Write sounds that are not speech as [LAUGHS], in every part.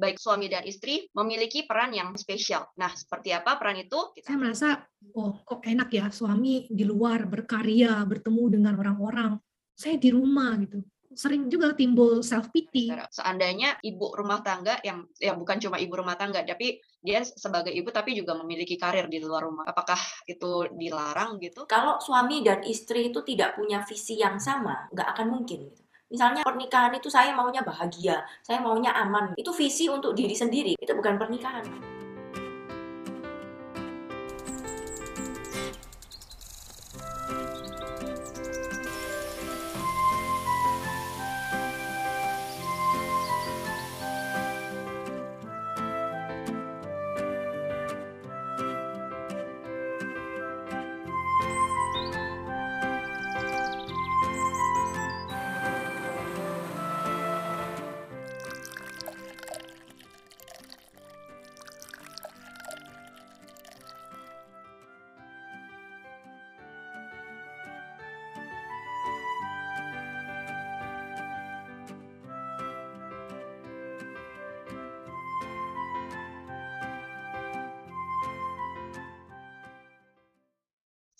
baik suami dan istri memiliki peran yang spesial. Nah, seperti apa peran itu? Kita... Saya merasa, oh kok enak ya suami di luar berkarya, bertemu dengan orang-orang. Saya di rumah gitu sering juga timbul self pity. Seandainya ibu rumah tangga yang yang bukan cuma ibu rumah tangga, tapi dia sebagai ibu tapi juga memiliki karir di luar rumah. Apakah itu dilarang gitu? Kalau suami dan istri itu tidak punya visi yang sama, nggak akan mungkin. Misalnya pernikahan itu saya maunya bahagia, saya maunya aman. Itu visi untuk diri sendiri, itu bukan pernikahan.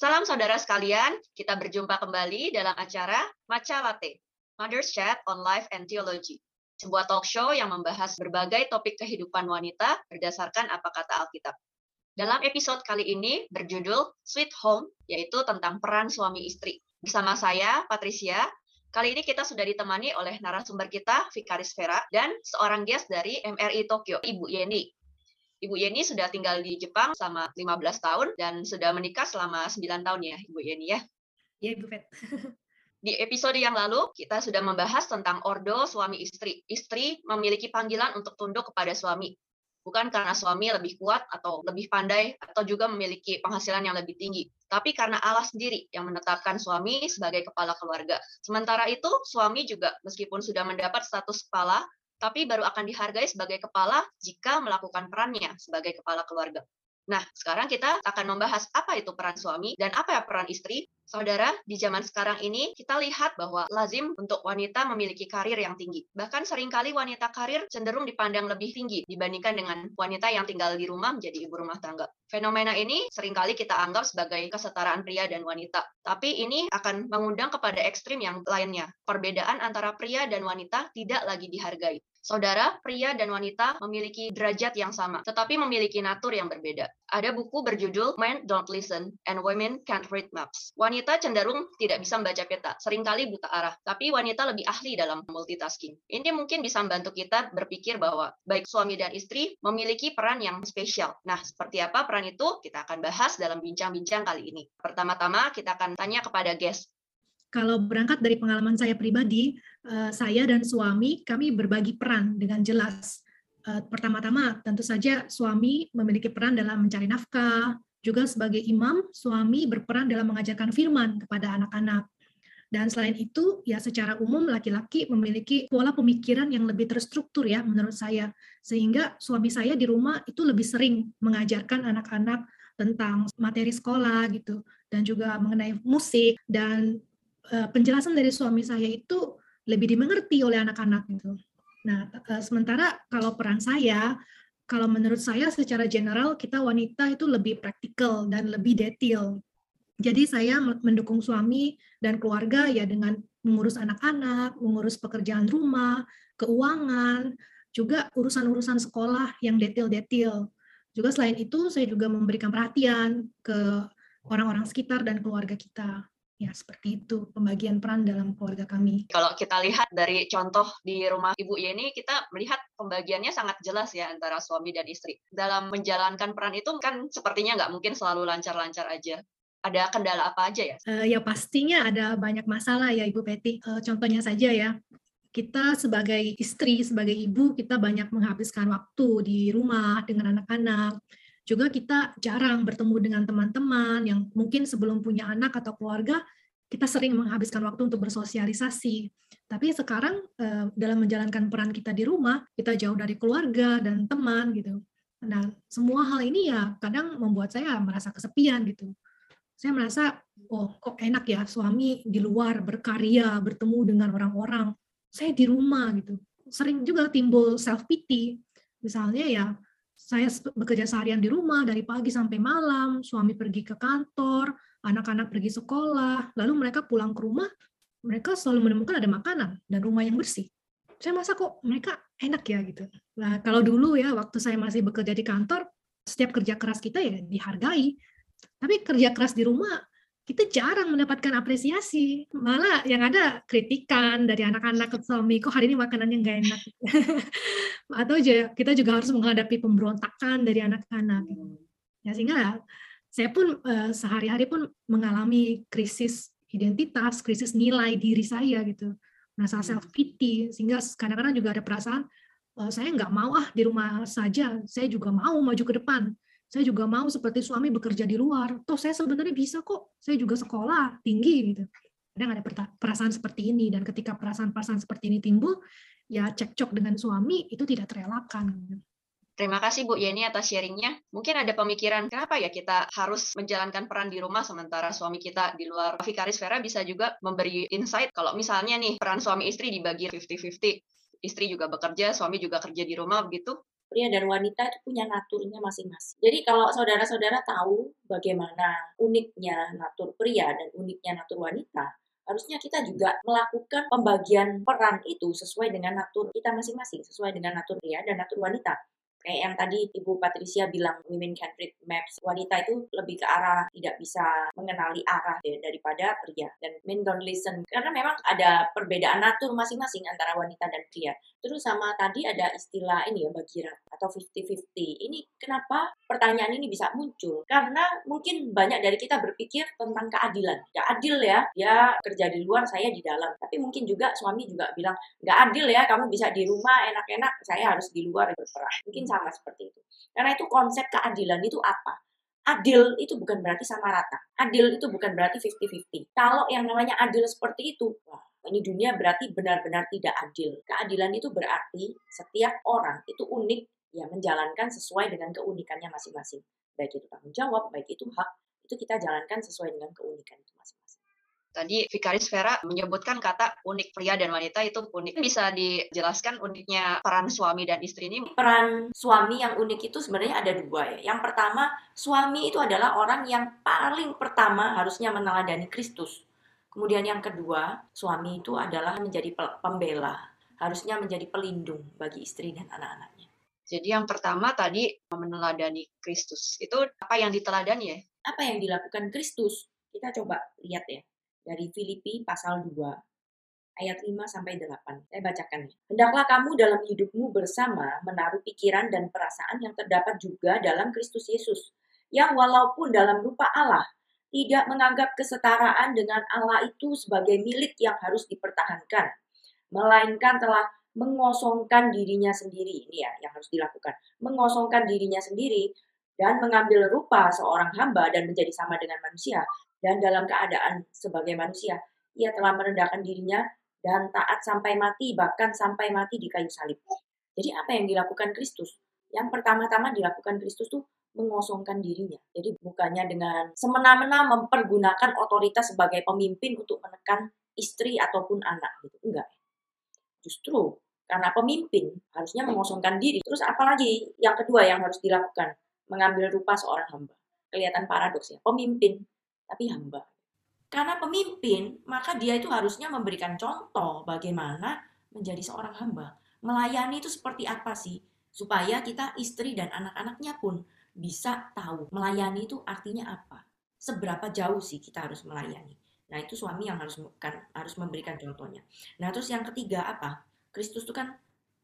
Salam saudara sekalian, kita berjumpa kembali dalam acara Maca Latte, Mother's Chat on Life and Theology, sebuah talk show yang membahas berbagai topik kehidupan wanita berdasarkan apa kata Alkitab. Dalam episode kali ini berjudul Sweet Home, yaitu tentang peran suami istri. Bersama saya, Patricia, kali ini kita sudah ditemani oleh narasumber kita, Vikaris Vera, dan seorang guest dari MRI Tokyo, Ibu Yeni. Ibu Yeni sudah tinggal di Jepang selama 15 tahun dan sudah menikah selama 9 tahun ya, Ibu Yeni ya. Iya, Ibu Fet. [LAUGHS] Di episode yang lalu, kita sudah membahas tentang ordo suami istri. Istri memiliki panggilan untuk tunduk kepada suami. Bukan karena suami lebih kuat atau lebih pandai atau juga memiliki penghasilan yang lebih tinggi. Tapi karena Allah sendiri yang menetapkan suami sebagai kepala keluarga. Sementara itu, suami juga meskipun sudah mendapat status kepala, tapi baru akan dihargai sebagai kepala jika melakukan perannya sebagai kepala keluarga. Nah, sekarang kita akan membahas apa itu peran suami dan apa ya peran istri. Saudara, di zaman sekarang ini kita lihat bahwa lazim untuk wanita memiliki karir yang tinggi. Bahkan sering kali wanita karir cenderung dipandang lebih tinggi dibandingkan dengan wanita yang tinggal di rumah menjadi ibu rumah tangga. Fenomena ini sering kali kita anggap sebagai kesetaraan pria dan wanita. Tapi ini akan mengundang kepada ekstrim yang lainnya. Perbedaan antara pria dan wanita tidak lagi dihargai. Saudara, pria dan wanita memiliki derajat yang sama, tetapi memiliki natur yang berbeda. Ada buku berjudul Men Don't Listen and Women Can't Read Maps. Wanita cenderung tidak bisa membaca peta, sering kali buta arah, tapi wanita lebih ahli dalam multitasking. Ini mungkin bisa membantu kita berpikir bahwa baik suami dan istri memiliki peran yang spesial. Nah, seperti apa peran itu? Kita akan bahas dalam bincang-bincang kali ini. Pertama-tama kita akan tanya kepada guest, kalau berangkat dari pengalaman saya pribadi, eh, saya dan suami kami berbagi peran dengan jelas. Eh, pertama-tama, tentu saja suami memiliki peran dalam mencari nafkah, juga sebagai imam, suami berperan dalam mengajarkan firman kepada anak-anak. Dan selain itu, ya secara umum laki-laki memiliki pola pemikiran yang lebih terstruktur ya menurut saya. Sehingga suami saya di rumah itu lebih sering mengajarkan anak-anak tentang materi sekolah gitu dan juga mengenai musik dan Eh, penjelasan dari suami saya itu lebih dimengerti oleh anak-anak gitu. Nah, eh, sementara kalau peran saya, kalau menurut saya secara general kita wanita itu lebih praktikal dan lebih detail. Jadi saya mendukung suami dan keluarga ya dengan mengurus anak-anak, mengurus pekerjaan rumah, keuangan, juga urusan-urusan sekolah yang detail-detail. Juga selain itu saya juga memberikan perhatian ke orang-orang sekitar dan keluarga kita. Ya, seperti itu pembagian peran dalam keluarga kami. Kalau kita lihat dari contoh di rumah Ibu Yeni, kita melihat pembagiannya sangat jelas ya antara suami dan istri. Dalam menjalankan peran itu kan sepertinya nggak mungkin selalu lancar-lancar aja. Ada kendala apa aja ya? Uh, ya pastinya ada banyak masalah ya Ibu Peti. Uh, contohnya saja ya, kita sebagai istri, sebagai ibu, kita banyak menghabiskan waktu di rumah dengan anak-anak juga kita jarang bertemu dengan teman-teman yang mungkin sebelum punya anak atau keluarga kita sering menghabiskan waktu untuk bersosialisasi. Tapi sekarang eh, dalam menjalankan peran kita di rumah, kita jauh dari keluarga dan teman gitu. Nah, semua hal ini ya kadang membuat saya merasa kesepian gitu. Saya merasa, oh kok enak ya suami di luar berkarya, bertemu dengan orang-orang. Saya di rumah gitu. Sering juga timbul self pity Misalnya ya saya bekerja seharian di rumah dari pagi sampai malam, suami pergi ke kantor, anak-anak pergi sekolah, lalu mereka pulang ke rumah, mereka selalu menemukan ada makanan dan rumah yang bersih. Saya masa kok mereka enak ya gitu. Nah, kalau dulu ya waktu saya masih bekerja di kantor, setiap kerja keras kita ya dihargai. Tapi kerja keras di rumah kita jarang mendapatkan apresiasi. Malah yang ada kritikan dari anak-anak ke suami, kok hari ini makanannya nggak enak. [LAUGHS] Atau kita juga harus menghadapi pemberontakan dari anak-anak. Ya sehingga saya pun uh, sehari-hari pun mengalami krisis identitas, krisis nilai diri saya gitu. Merasa self pity sehingga kadang-kadang juga ada perasaan uh, saya nggak mau ah di rumah saja, saya juga mau maju ke depan saya juga mau seperti suami bekerja di luar. Toh saya sebenarnya bisa kok. Saya juga sekolah tinggi gitu. Kadang ada perasaan seperti ini dan ketika perasaan-perasaan seperti ini timbul, ya cekcok dengan suami itu tidak terelakkan. Terima kasih Bu Yeni atas sharingnya. Mungkin ada pemikiran kenapa ya kita harus menjalankan peran di rumah sementara suami kita di luar. Vikaris Vera bisa juga memberi insight kalau misalnya nih peran suami istri dibagi 50-50. Istri juga bekerja, suami juga kerja di rumah begitu pria dan wanita itu punya naturnya masing-masing. Jadi kalau saudara-saudara tahu bagaimana uniknya natur pria dan uniknya natur wanita, harusnya kita juga melakukan pembagian peran itu sesuai dengan natur kita masing-masing, sesuai dengan natur pria dan natur wanita. Kayak yang tadi Ibu Patricia bilang women can read maps. Wanita itu lebih ke arah tidak bisa mengenali arah ya, daripada pria. Dan men don't listen. Karena memang ada perbedaan natur masing-masing antara wanita dan pria terus sama tadi ada istilah ini ya bagiran atau 50-50 ini kenapa pertanyaan ini bisa muncul karena mungkin banyak dari kita berpikir tentang keadilan ya adil ya dia kerja di luar saya di dalam tapi mungkin juga suami juga bilang nggak adil ya kamu bisa di rumah enak-enak saya harus di luar berperang mungkin sama seperti itu. Karena itu konsep keadilan itu apa? Adil itu bukan berarti sama rata. Adil itu bukan berarti 50-50. Kalau yang namanya adil seperti itu, wah, ini dunia berarti benar-benar tidak adil. Keadilan itu berarti setiap orang itu unik ya menjalankan sesuai dengan keunikannya masing-masing. Baik itu tanggung jawab, baik itu hak, itu kita jalankan sesuai dengan keunikan itu masing-masing. Tadi Vikaris Vera menyebutkan kata unik pria dan wanita itu unik. Bisa dijelaskan uniknya peran suami dan istri ini? Peran suami yang unik itu sebenarnya ada dua ya. Yang pertama, suami itu adalah orang yang paling pertama harusnya meneladani Kristus. Kemudian yang kedua, suami itu adalah menjadi pembela, harusnya menjadi pelindung bagi istri dan anak-anaknya. Jadi yang pertama tadi meneladani Kristus. Itu apa yang diteladani ya? Apa yang dilakukan Kristus? Kita coba lihat ya dari Filipi pasal 2 ayat 5 sampai 8. Saya bacakan. Hendaklah kamu dalam hidupmu bersama menaruh pikiran dan perasaan yang terdapat juga dalam Kristus Yesus, yang walaupun dalam rupa Allah tidak menganggap kesetaraan dengan Allah itu sebagai milik yang harus dipertahankan, melainkan telah mengosongkan dirinya sendiri. Ini ya yang harus dilakukan. Mengosongkan dirinya sendiri dan mengambil rupa seorang hamba dan menjadi sama dengan manusia dan dalam keadaan sebagai manusia, ia telah merendahkan dirinya dan taat sampai mati, bahkan sampai mati di kayu salib. Jadi apa yang dilakukan Kristus? Yang pertama-tama dilakukan Kristus tuh mengosongkan dirinya. Jadi bukannya dengan semena-mena mempergunakan otoritas sebagai pemimpin untuk menekan istri ataupun anak gitu. Enggak. Justru karena pemimpin harusnya mengosongkan diri. Terus apalagi yang kedua yang harus dilakukan? Mengambil rupa seorang hamba. Kelihatan paradoks ya. Pemimpin tapi hamba. Karena pemimpin, maka dia itu harusnya memberikan contoh bagaimana menjadi seorang hamba. Melayani itu seperti apa sih? Supaya kita istri dan anak-anaknya pun bisa tahu melayani itu artinya apa. Seberapa jauh sih kita harus melayani. Nah itu suami yang harus kan, harus memberikan contohnya. Nah terus yang ketiga apa? Kristus itu kan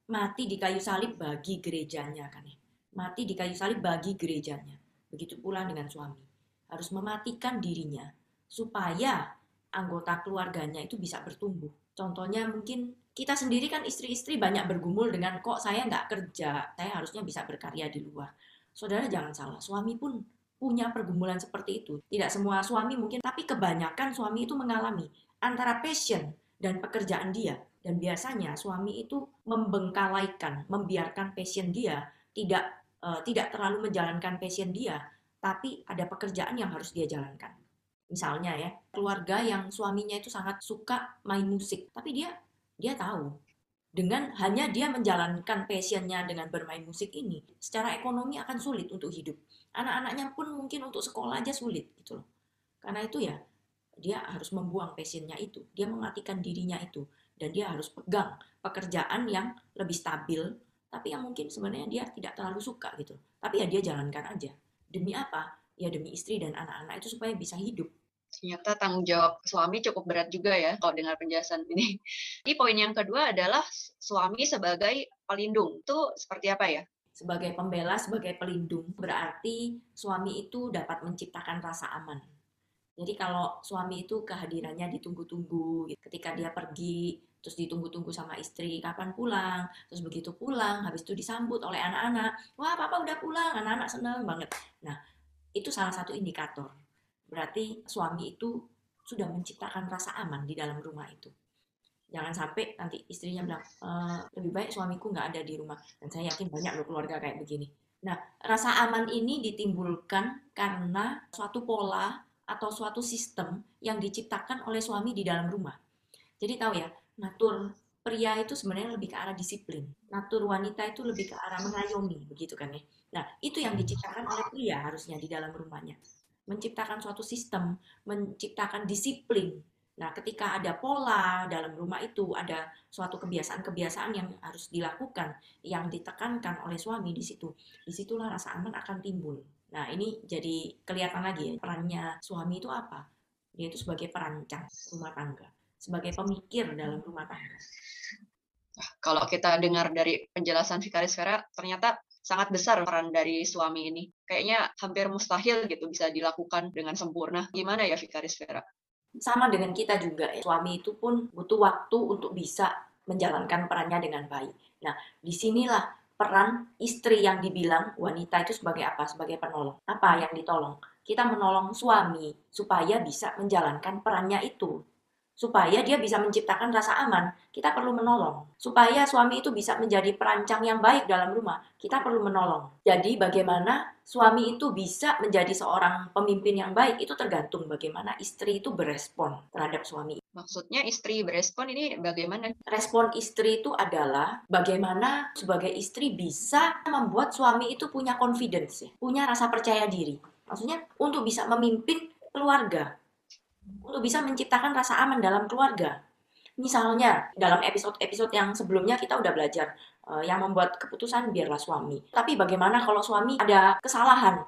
mati di kayu salib bagi gerejanya kan ya. Mati di kayu salib bagi gerejanya. Begitu pula dengan suami harus mematikan dirinya supaya anggota keluarganya itu bisa bertumbuh. Contohnya mungkin kita sendiri kan istri-istri banyak bergumul dengan kok saya nggak kerja, saya harusnya bisa berkarya di luar. Saudara jangan salah, suami pun punya pergumulan seperti itu. Tidak semua suami mungkin, tapi kebanyakan suami itu mengalami antara passion dan pekerjaan dia. Dan biasanya suami itu membengkalaikan, membiarkan passion dia tidak uh, tidak terlalu menjalankan passion dia tapi ada pekerjaan yang harus dia jalankan. Misalnya ya, keluarga yang suaminya itu sangat suka main musik, tapi dia dia tahu dengan hanya dia menjalankan passionnya dengan bermain musik ini, secara ekonomi akan sulit untuk hidup. Anak-anaknya pun mungkin untuk sekolah aja sulit gitu loh. Karena itu ya, dia harus membuang passionnya itu, dia mematikan dirinya itu, dan dia harus pegang pekerjaan yang lebih stabil, tapi yang mungkin sebenarnya dia tidak terlalu suka gitu. Tapi ya dia jalankan aja. Demi apa? Ya demi istri dan anak-anak itu supaya bisa hidup ternyata tanggung jawab suami cukup berat juga ya kalau dengar penjelasan ini. [LAUGHS] Di poin yang kedua adalah suami sebagai pelindung. Itu seperti apa ya? Sebagai pembela, sebagai pelindung, berarti suami itu dapat menciptakan rasa aman. Jadi kalau suami itu kehadirannya ditunggu-tunggu, ketika dia pergi, terus ditunggu-tunggu sama istri kapan pulang, terus begitu pulang, habis itu disambut oleh anak-anak, wah papa udah pulang, anak-anak seneng banget. Nah, itu salah satu indikator berarti suami itu sudah menciptakan rasa aman di dalam rumah itu. Jangan sampai nanti istrinya bilang, e, lebih baik suamiku nggak ada di rumah. Dan saya yakin banyak loh keluarga kayak begini. Nah, rasa aman ini ditimbulkan karena suatu pola atau suatu sistem yang diciptakan oleh suami di dalam rumah. Jadi tahu ya, natur pria itu sebenarnya lebih ke arah disiplin. Natur wanita itu lebih ke arah mengayomi, begitu kan ya. Nah, itu yang diciptakan oleh pria harusnya di dalam rumahnya menciptakan suatu sistem, menciptakan disiplin. Nah, ketika ada pola dalam rumah itu, ada suatu kebiasaan-kebiasaan yang harus dilakukan, yang ditekankan oleh suami di situ. Di situlah rasa aman akan timbul. Nah, ini jadi kelihatan lagi ya, perannya suami itu apa? Dia itu sebagai perancang rumah tangga, sebagai pemikir dalam rumah tangga. Kalau kita dengar dari penjelasan Vikaris Vera, ternyata sangat besar peran dari suami ini. Kayaknya hampir mustahil gitu bisa dilakukan dengan sempurna. Gimana ya Vikaris Vera? Sama dengan kita juga ya. Suami itu pun butuh waktu untuk bisa menjalankan perannya dengan baik. Nah, di sinilah peran istri yang dibilang wanita itu sebagai apa? Sebagai penolong. Apa yang ditolong? Kita menolong suami supaya bisa menjalankan perannya itu supaya dia bisa menciptakan rasa aman, kita perlu menolong. Supaya suami itu bisa menjadi perancang yang baik dalam rumah, kita perlu menolong. Jadi bagaimana suami itu bisa menjadi seorang pemimpin yang baik itu tergantung bagaimana istri itu berespon terhadap suami. Maksudnya istri berespon ini bagaimana? Respon istri itu adalah bagaimana sebagai istri bisa membuat suami itu punya confidence, punya rasa percaya diri. Maksudnya untuk bisa memimpin keluarga, untuk bisa menciptakan rasa aman dalam keluarga. Misalnya, dalam episode-episode yang sebelumnya kita udah belajar uh, yang membuat keputusan biarlah suami. Tapi bagaimana kalau suami ada kesalahan?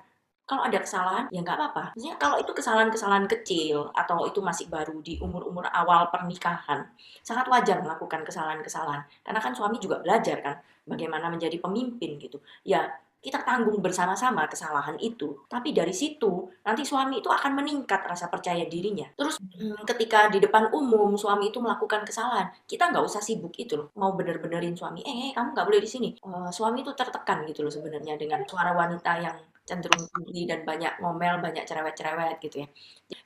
Kalau ada kesalahan, ya nggak apa-apa. Maksudnya kalau itu kesalahan-kesalahan kecil atau itu masih baru di umur-umur awal pernikahan, sangat wajar melakukan kesalahan-kesalahan. Karena kan suami juga belajar kan bagaimana menjadi pemimpin gitu. Ya kita tanggung bersama-sama kesalahan itu. Tapi dari situ nanti suami itu akan meningkat rasa percaya dirinya. Terus hmm, ketika di depan umum suami itu melakukan kesalahan, kita nggak usah sibuk itu loh. Mau bener-benerin suami, eh, eh kamu nggak boleh di sini. Uh, suami itu tertekan gitu loh sebenarnya dengan suara wanita yang cenderung tinggi dan banyak ngomel, banyak cerewet-cerewet gitu ya.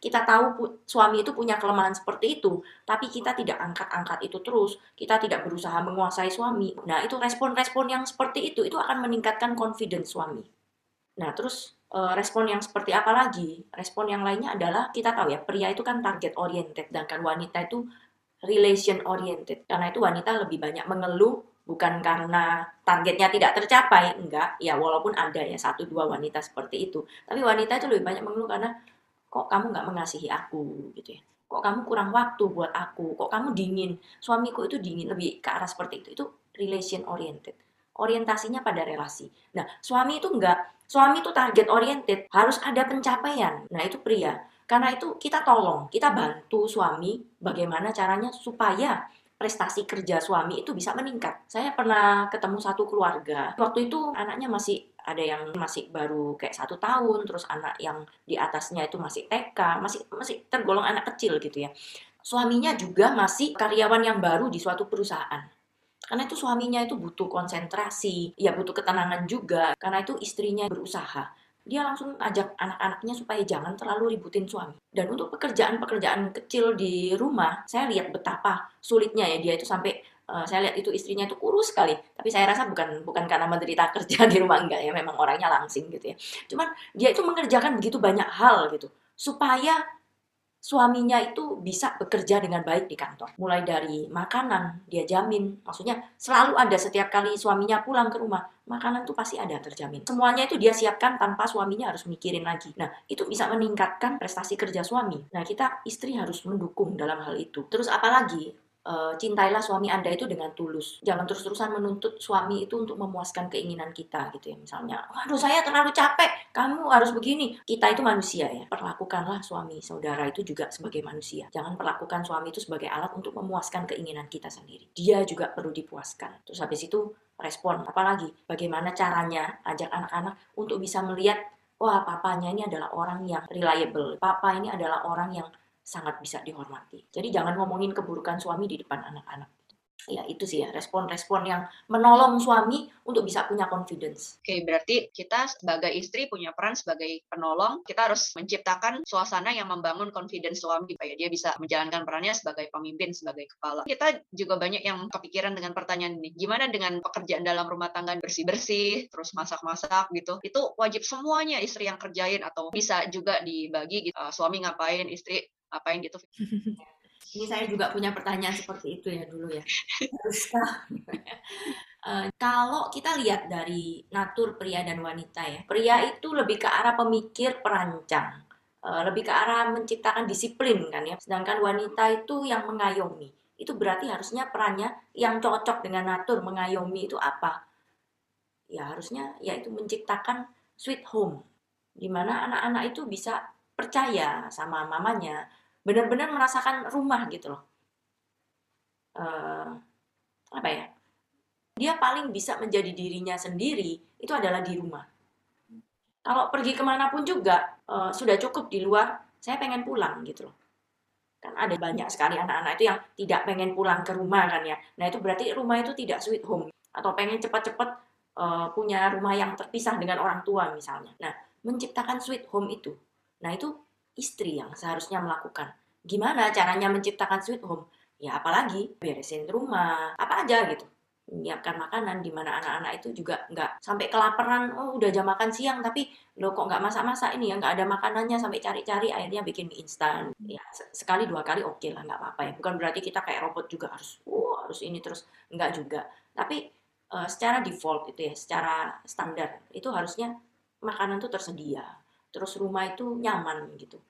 Kita tahu suami itu punya kelemahan seperti itu, tapi kita tidak angkat-angkat itu terus. Kita tidak berusaha menguasai suami. Nah, itu respon-respon yang seperti itu itu akan meningkatkan confidence suami. Nah, terus eh, respon yang seperti apa lagi? Respon yang lainnya adalah kita tahu ya, pria itu kan target oriented, sedangkan wanita itu relation oriented. Karena itu wanita lebih banyak mengeluh bukan karena targetnya tidak tercapai, enggak, ya walaupun ada ya satu dua wanita seperti itu, tapi wanita itu lebih banyak mengeluh karena kok kamu nggak mengasihi aku? Gitu ya, kok kamu kurang waktu buat aku, kok kamu dingin, suamiku itu dingin, lebih ke arah seperti itu, itu relation oriented, orientasinya pada relasi. Nah, suami itu enggak, suami itu target oriented, harus ada pencapaian, nah itu pria, karena itu kita tolong, kita bantu suami bagaimana caranya supaya prestasi kerja suami itu bisa meningkat. Saya pernah ketemu satu keluarga, waktu itu anaknya masih ada yang masih baru kayak satu tahun, terus anak yang di atasnya itu masih TK, masih masih tergolong anak kecil gitu ya. Suaminya juga masih karyawan yang baru di suatu perusahaan. Karena itu suaminya itu butuh konsentrasi, ya butuh ketenangan juga, karena itu istrinya berusaha dia langsung ajak anak-anaknya supaya jangan terlalu ributin suami. Dan untuk pekerjaan-pekerjaan kecil di rumah, saya lihat betapa sulitnya ya dia itu sampai uh, saya lihat itu istrinya itu kurus sekali. Tapi saya rasa bukan bukan karena menderita [LAUGHS] kerja di rumah enggak ya, memang orangnya langsing gitu ya. Cuman dia itu mengerjakan begitu banyak hal gitu supaya suaminya itu bisa bekerja dengan baik di kantor. Mulai dari makanan, dia jamin. Maksudnya selalu ada setiap kali suaminya pulang ke rumah, makanan tuh pasti ada terjamin. Semuanya itu dia siapkan tanpa suaminya harus mikirin lagi. Nah, itu bisa meningkatkan prestasi kerja suami. Nah, kita istri harus mendukung dalam hal itu. Terus apalagi uh, cintailah suami Anda itu dengan tulus. Jangan terus-terusan menuntut suami itu untuk memuaskan keinginan kita gitu ya. Misalnya, waduh saya terlalu capek, kamu harus begini. Kita itu manusia ya. Perlakukanlah suami saudara itu juga sebagai manusia. Jangan perlakukan suami itu sebagai alat untuk memuaskan keinginan kita sendiri. Dia juga perlu dipuaskan. Terus habis itu respon. Apalagi bagaimana caranya ajak anak-anak untuk bisa melihat wah papanya ini adalah orang yang reliable. Papa ini adalah orang yang sangat bisa dihormati. Jadi jangan ngomongin keburukan suami di depan anak-anak. Ya itu sih ya respon-respon yang menolong suami untuk bisa punya confidence. Oke, berarti kita sebagai istri punya peran sebagai penolong. Kita harus menciptakan suasana yang membangun confidence suami supaya dia bisa menjalankan perannya sebagai pemimpin, sebagai kepala. Kita juga banyak yang kepikiran dengan pertanyaan ini. Gimana dengan pekerjaan dalam rumah tangga bersih-bersih, terus masak-masak gitu. Itu wajib semuanya istri yang kerjain atau bisa juga dibagi gitu. Uh, suami ngapain, istri apain gitu. [LAUGHS] Ini saya juga punya pertanyaan seperti itu ya dulu ya. Haruskah? [LAUGHS] uh, kalau kita lihat dari natur pria dan wanita ya, pria itu lebih ke arah pemikir perancang, uh, lebih ke arah menciptakan disiplin kan ya. Sedangkan wanita itu yang mengayomi. Itu berarti harusnya perannya yang cocok dengan natur mengayomi itu apa? Ya harusnya yaitu menciptakan sweet home, di mana anak-anak itu bisa percaya sama mamanya, benar-benar merasakan rumah gitu loh. Uh, apa ya? Dia paling bisa menjadi dirinya sendiri itu adalah di rumah. Kalau pergi ke mana pun juga uh, sudah cukup di luar. Saya pengen pulang gitu loh. Kan ada banyak sekali anak-anak itu yang tidak pengen pulang ke rumah kan ya. Nah itu berarti rumah itu tidak sweet home atau pengen cepat-cepat uh, punya rumah yang terpisah dengan orang tua misalnya. Nah menciptakan sweet home itu, nah itu istri yang seharusnya melakukan. Gimana caranya menciptakan sweet home? Ya apalagi beresin rumah, apa aja gitu. Menyiapkan makanan di mana anak-anak itu juga nggak sampai kelaparan, oh udah jam makan siang tapi lo kok nggak masak-masak ini ya nggak ada makanannya sampai cari-cari akhirnya bikin mie instan. Ya sekali dua kali oke okay lah nggak apa-apa ya. Bukan berarti kita kayak robot juga harus, oh harus ini terus nggak juga. Tapi uh, secara default itu ya, secara standar itu harusnya makanan tuh tersedia. Terus rumah itu nyaman gitu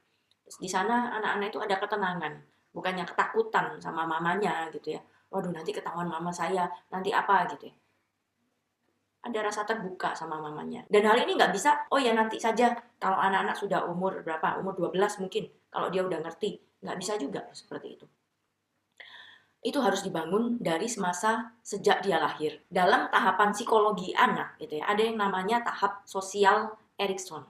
di sana anak-anak itu ada ketenangan, bukannya ketakutan sama mamanya gitu ya. Waduh nanti ketahuan mama saya, nanti apa gitu ya. Ada rasa terbuka sama mamanya. Dan hal ini nggak bisa, oh ya nanti saja kalau anak-anak sudah umur berapa, umur 12 mungkin, kalau dia udah ngerti. Nggak bisa juga seperti itu. Itu harus dibangun dari semasa sejak dia lahir. Dalam tahapan psikologi anak gitu ya, ada yang namanya tahap sosial Erikson.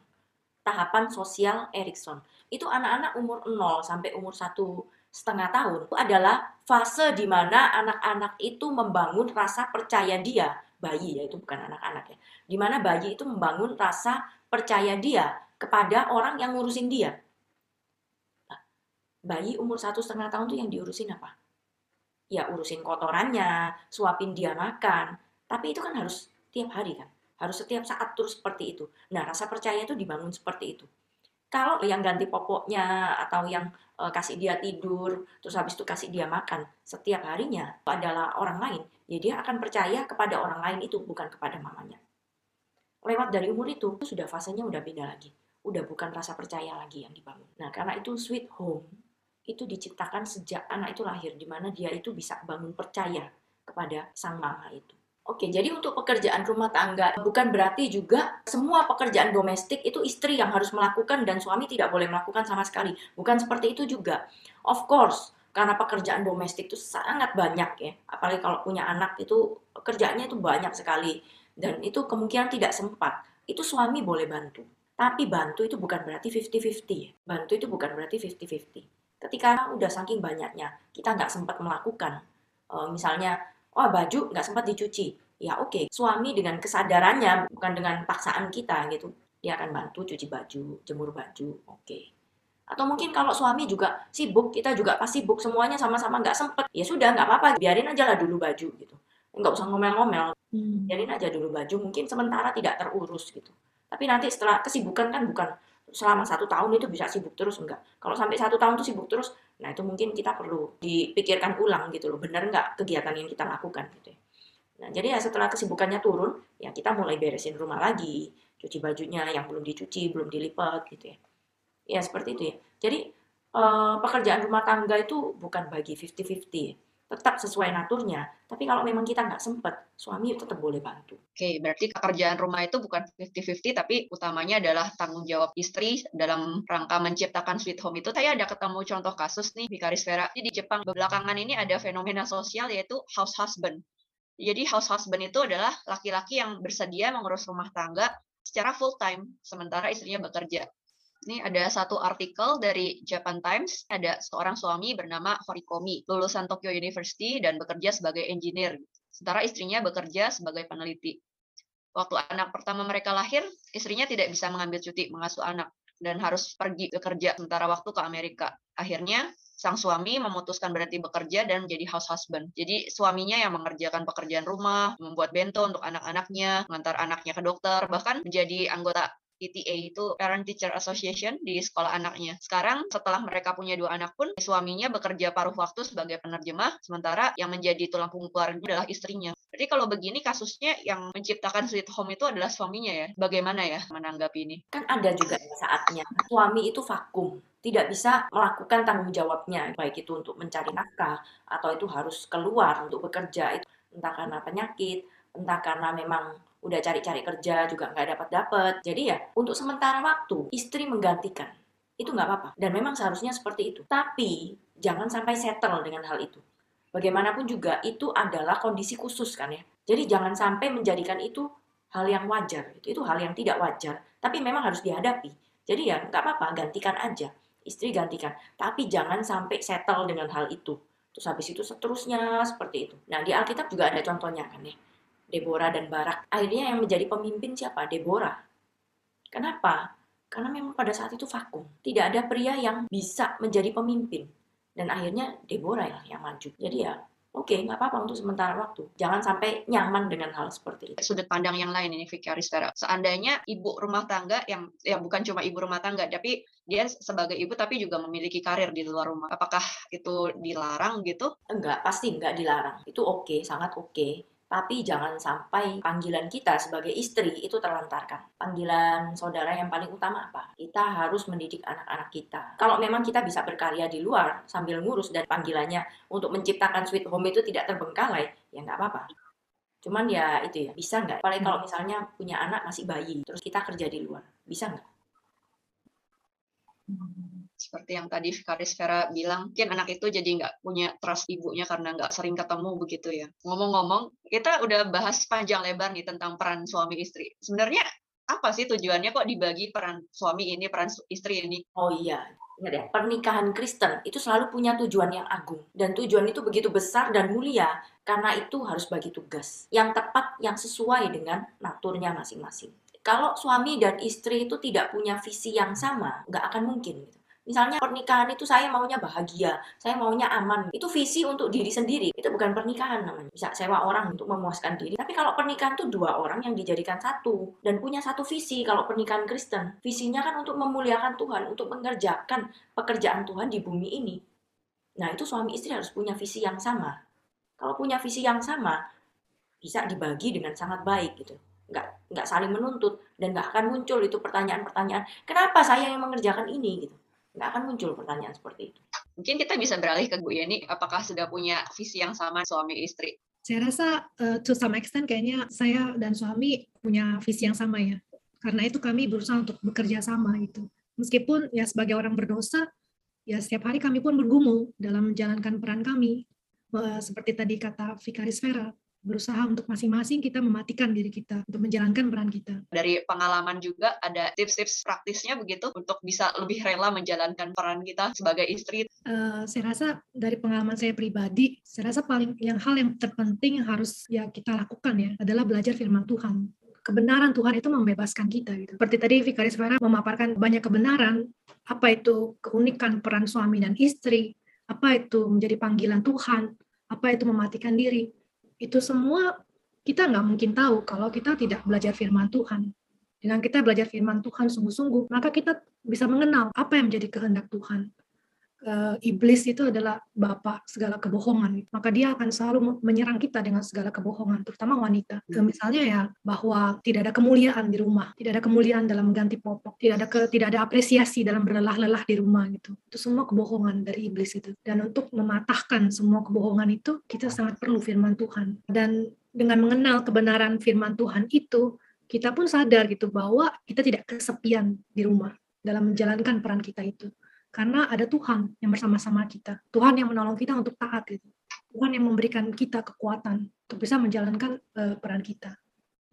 Tahapan sosial Erikson itu anak-anak umur 0 sampai umur satu setengah tahun itu adalah fase di mana anak-anak itu membangun rasa percaya dia bayi ya itu bukan anak-anak ya. Di mana bayi itu membangun rasa percaya dia kepada orang yang ngurusin dia. Nah, bayi umur satu setengah tahun tuh yang diurusin apa? Ya urusin kotorannya suapin dia makan. Tapi itu kan harus tiap hari kan harus setiap saat terus seperti itu nah rasa percaya itu dibangun seperti itu kalau yang ganti popoknya atau yang uh, kasih dia tidur, terus habis itu kasih dia makan setiap harinya adalah orang lain, ya dia akan percaya kepada orang lain itu bukan kepada mamanya. Lewat dari umur itu sudah fasenya udah beda lagi, udah bukan rasa percaya lagi yang dibangun. Nah karena itu sweet home itu diciptakan sejak anak itu lahir, di mana dia itu bisa bangun percaya kepada sang mama itu. Oke, jadi untuk pekerjaan rumah tangga bukan berarti juga semua pekerjaan domestik itu istri yang harus melakukan dan suami tidak boleh melakukan sama sekali. Bukan seperti itu juga. Of course, karena pekerjaan domestik itu sangat banyak ya. Apalagi kalau punya anak itu pekerjaannya itu banyak sekali dan itu kemungkinan tidak sempat. Itu suami boleh bantu. Tapi bantu itu bukan berarti 50-50 Bantu itu bukan berarti 50-50. Ketika udah saking banyaknya, kita nggak sempat melakukan. Uh, misalnya oh baju nggak sempat dicuci ya oke okay. suami dengan kesadarannya bukan dengan paksaan kita gitu dia akan bantu cuci baju jemur baju oke okay. atau mungkin kalau suami juga sibuk kita juga pasti sibuk semuanya sama-sama nggak sempet ya sudah nggak apa-apa biarin aja lah dulu baju gitu nggak usah ngomel-ngomel hmm. biarin aja dulu baju mungkin sementara tidak terurus gitu tapi nanti setelah kesibukan kan bukan selama satu tahun itu bisa sibuk terus enggak. Kalau sampai satu tahun itu sibuk terus, nah itu mungkin kita perlu dipikirkan ulang gitu loh, benar enggak kegiatan yang kita lakukan gitu ya. Nah, jadi ya setelah kesibukannya turun, ya kita mulai beresin rumah lagi, cuci bajunya yang belum dicuci, belum dilipat gitu ya. Ya seperti itu ya. Jadi eh, pekerjaan rumah tangga itu bukan bagi 50-50 ya tetap sesuai naturnya. Tapi kalau memang kita nggak sempat, suami tetap boleh bantu. Oke, berarti pekerjaan rumah itu bukan 50-50, tapi utamanya adalah tanggung jawab istri dalam rangka menciptakan sweet home itu. Saya ada ketemu contoh kasus nih, Vikaris Vera. Di Jepang belakangan ini ada fenomena sosial yaitu house husband. Jadi house husband itu adalah laki-laki yang bersedia mengurus rumah tangga secara full time, sementara istrinya bekerja. Ini ada satu artikel dari Japan Times, ada seorang suami bernama Horikomi, lulusan Tokyo University dan bekerja sebagai engineer. Sementara istrinya bekerja sebagai peneliti. Waktu anak pertama mereka lahir, istrinya tidak bisa mengambil cuti mengasuh anak dan harus pergi bekerja sementara waktu ke Amerika. Akhirnya, sang suami memutuskan berhenti bekerja dan menjadi house husband. Jadi suaminya yang mengerjakan pekerjaan rumah, membuat bento untuk anak-anaknya, mengantar anaknya ke dokter, bahkan menjadi anggota PTA itu Parent Teacher Association di sekolah anaknya. Sekarang setelah mereka punya dua anak pun suaminya bekerja paruh waktu sebagai penerjemah, sementara yang menjadi tulang punggung keluarga adalah istrinya. Jadi kalau begini kasusnya yang menciptakan sweet home itu adalah suaminya ya. Bagaimana ya menanggapi ini? Kan ada juga saatnya suami itu vakum tidak bisa melakukan tanggung jawabnya baik itu untuk mencari nafkah atau itu harus keluar untuk bekerja itu entah karena penyakit entah karena memang udah cari-cari kerja juga nggak dapat dapat jadi ya untuk sementara waktu istri menggantikan. Itu nggak apa-apa. Dan memang seharusnya seperti itu. Tapi jangan sampai settle dengan hal itu. Bagaimanapun juga itu adalah kondisi khusus kan ya. Jadi jangan sampai menjadikan itu hal yang wajar. Itu itu hal yang tidak wajar. Tapi memang harus dihadapi. Jadi ya nggak apa-apa. Gantikan aja. Istri gantikan. Tapi jangan sampai settle dengan hal itu. Terus habis itu seterusnya seperti itu. Nah di Alkitab juga ada contohnya kan ya Deborah dan Barak. Akhirnya yang menjadi pemimpin siapa? Deborah. Kenapa? Karena memang pada saat itu vakum. Tidak ada pria yang bisa menjadi pemimpin. Dan akhirnya Deborah lah yang maju. Jadi ya oke okay, nggak apa-apa untuk sementara waktu. Jangan sampai nyaman dengan hal seperti itu. Sudut pandang yang lain ini Vicky Aristera. Seandainya ibu rumah tangga yang ya bukan cuma ibu rumah tangga, tapi dia sebagai ibu tapi juga memiliki karir di luar rumah. Apakah itu dilarang gitu? Enggak, pasti enggak dilarang. Itu oke, okay, sangat oke. Okay tapi jangan sampai panggilan kita sebagai istri itu terlantarkan. Panggilan saudara yang paling utama apa? Kita harus mendidik anak-anak kita. Kalau memang kita bisa berkarya di luar sambil ngurus dan panggilannya untuk menciptakan sweet home itu tidak terbengkalai, ya nggak apa-apa. Cuman ya itu ya, bisa nggak? Paling kalau misalnya punya anak masih bayi, terus kita kerja di luar, bisa nggak? Seperti yang tadi Vikaris Vera bilang, mungkin anak itu jadi nggak punya trust ibunya karena nggak sering ketemu begitu ya. Ngomong-ngomong, kita udah bahas panjang lebar nih tentang peran suami istri. Sebenarnya apa sih tujuannya kok dibagi peran suami ini, peran istri ini? Oh iya, ingat ya, pernikahan Kristen itu selalu punya tujuan yang agung. Dan tujuan itu begitu besar dan mulia karena itu harus bagi tugas yang tepat, yang sesuai dengan naturnya masing-masing. Kalau suami dan istri itu tidak punya visi yang sama, nggak akan mungkin. Gitu. Misalnya pernikahan itu saya maunya bahagia, saya maunya aman. Itu visi untuk diri sendiri. Itu bukan pernikahan namanya. Bisa sewa orang untuk memuaskan diri. Tapi kalau pernikahan itu dua orang yang dijadikan satu dan punya satu visi kalau pernikahan Kristen. Visinya kan untuk memuliakan Tuhan, untuk mengerjakan pekerjaan Tuhan di bumi ini. Nah, itu suami istri harus punya visi yang sama. Kalau punya visi yang sama, bisa dibagi dengan sangat baik gitu. Nggak, nggak saling menuntut dan nggak akan muncul itu pertanyaan-pertanyaan, kenapa saya yang mengerjakan ini gitu nggak akan muncul pertanyaan seperti itu. Mungkin kita bisa beralih ke Bu Yeni, apakah sudah punya visi yang sama suami istri? Saya rasa uh, to some extent kayaknya saya dan suami punya visi yang sama ya. Karena itu kami berusaha untuk bekerja sama itu. Meskipun ya sebagai orang berdosa, ya setiap hari kami pun bergumul dalam menjalankan peran kami. Uh, seperti tadi kata Vikaris Vera, berusaha untuk masing-masing kita mematikan diri kita untuk menjalankan peran kita. Dari pengalaman juga ada tips-tips praktisnya begitu untuk bisa lebih rela menjalankan peran kita sebagai istri. Uh, saya rasa dari pengalaman saya pribadi, saya rasa paling yang hal yang terpenting yang harus ya kita lakukan ya adalah belajar firman Tuhan. Kebenaran Tuhan itu membebaskan kita gitu. Seperti tadi Vikaris Vera memaparkan banyak kebenaran, apa itu keunikan peran suami dan istri, apa itu menjadi panggilan Tuhan, apa itu mematikan diri itu semua kita nggak mungkin tahu kalau kita tidak belajar firman Tuhan. Dengan kita belajar firman Tuhan sungguh-sungguh, maka kita bisa mengenal apa yang menjadi kehendak Tuhan uh, iblis itu adalah bapak segala kebohongan. Maka dia akan selalu menyerang kita dengan segala kebohongan, terutama wanita. Hmm. Misalnya ya bahwa tidak ada kemuliaan di rumah, tidak ada kemuliaan dalam mengganti popok, tidak ada ke, tidak ada apresiasi dalam berlelah-lelah di rumah gitu. Itu semua kebohongan dari iblis itu. Dan untuk mematahkan semua kebohongan itu, kita sangat perlu firman Tuhan. Dan dengan mengenal kebenaran firman Tuhan itu, kita pun sadar gitu bahwa kita tidak kesepian di rumah dalam menjalankan peran kita itu karena ada Tuhan yang bersama-sama kita. Tuhan yang menolong kita untuk taat itu. Tuhan yang memberikan kita kekuatan untuk bisa menjalankan uh, peran kita.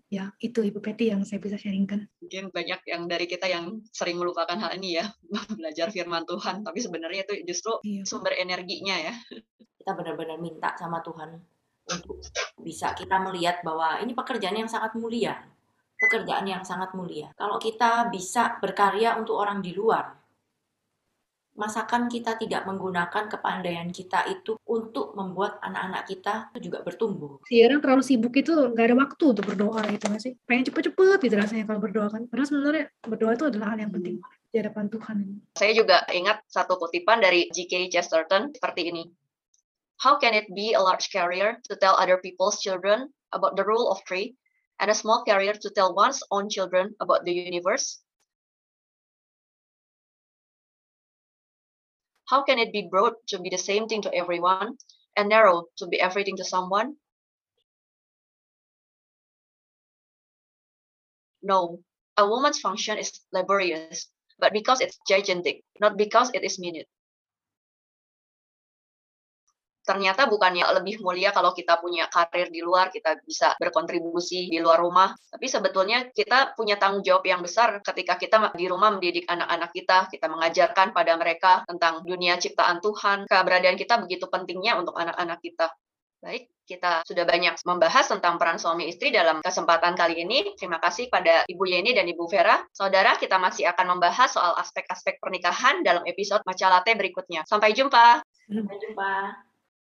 Ya, itu Ibu Peti yang saya bisa sharingkan. Mungkin banyak yang dari kita yang sering melupakan hal ini ya, [LAUGHS] belajar firman Tuhan, tapi sebenarnya itu justru iya. sumber energinya ya. [LAUGHS] Kita benar-benar minta sama Tuhan untuk bisa kita melihat bahwa ini pekerjaan yang sangat mulia. Pekerjaan yang sangat mulia. Kalau kita bisa berkarya untuk orang di luar, masakan kita tidak menggunakan kepandaian kita itu untuk membuat anak-anak kita itu juga bertumbuh. Sekarang terlalu sibuk itu nggak ada waktu untuk berdoa itu nggak sih? Pengen cepet-cepet gitu rasanya kalau berdoa kan. Padahal sebenarnya berdoa itu adalah hal yang penting di hadapan Tuhan. Saya juga ingat satu kutipan dari G.K. Chesterton seperti ini. How can it be a large career to tell other people's children about the rule of three and a small career to tell one's own children about the universe? How can it be broad to be the same thing to everyone and narrow to be everything to someone? No, a woman's function is laborious, but because it's gigantic, not because it is minute. Ternyata bukannya lebih mulia kalau kita punya karir di luar, kita bisa berkontribusi di luar rumah. Tapi sebetulnya kita punya tanggung jawab yang besar ketika kita di rumah mendidik anak-anak kita, kita mengajarkan pada mereka tentang dunia ciptaan Tuhan. Keberadaan kita begitu pentingnya untuk anak-anak kita. Baik, kita sudah banyak membahas tentang peran suami istri dalam kesempatan kali ini. Terima kasih pada Ibu Yeni dan Ibu Vera. Saudara, kita masih akan membahas soal aspek-aspek pernikahan dalam episode Macalate berikutnya. Sampai jumpa. Sampai jumpa.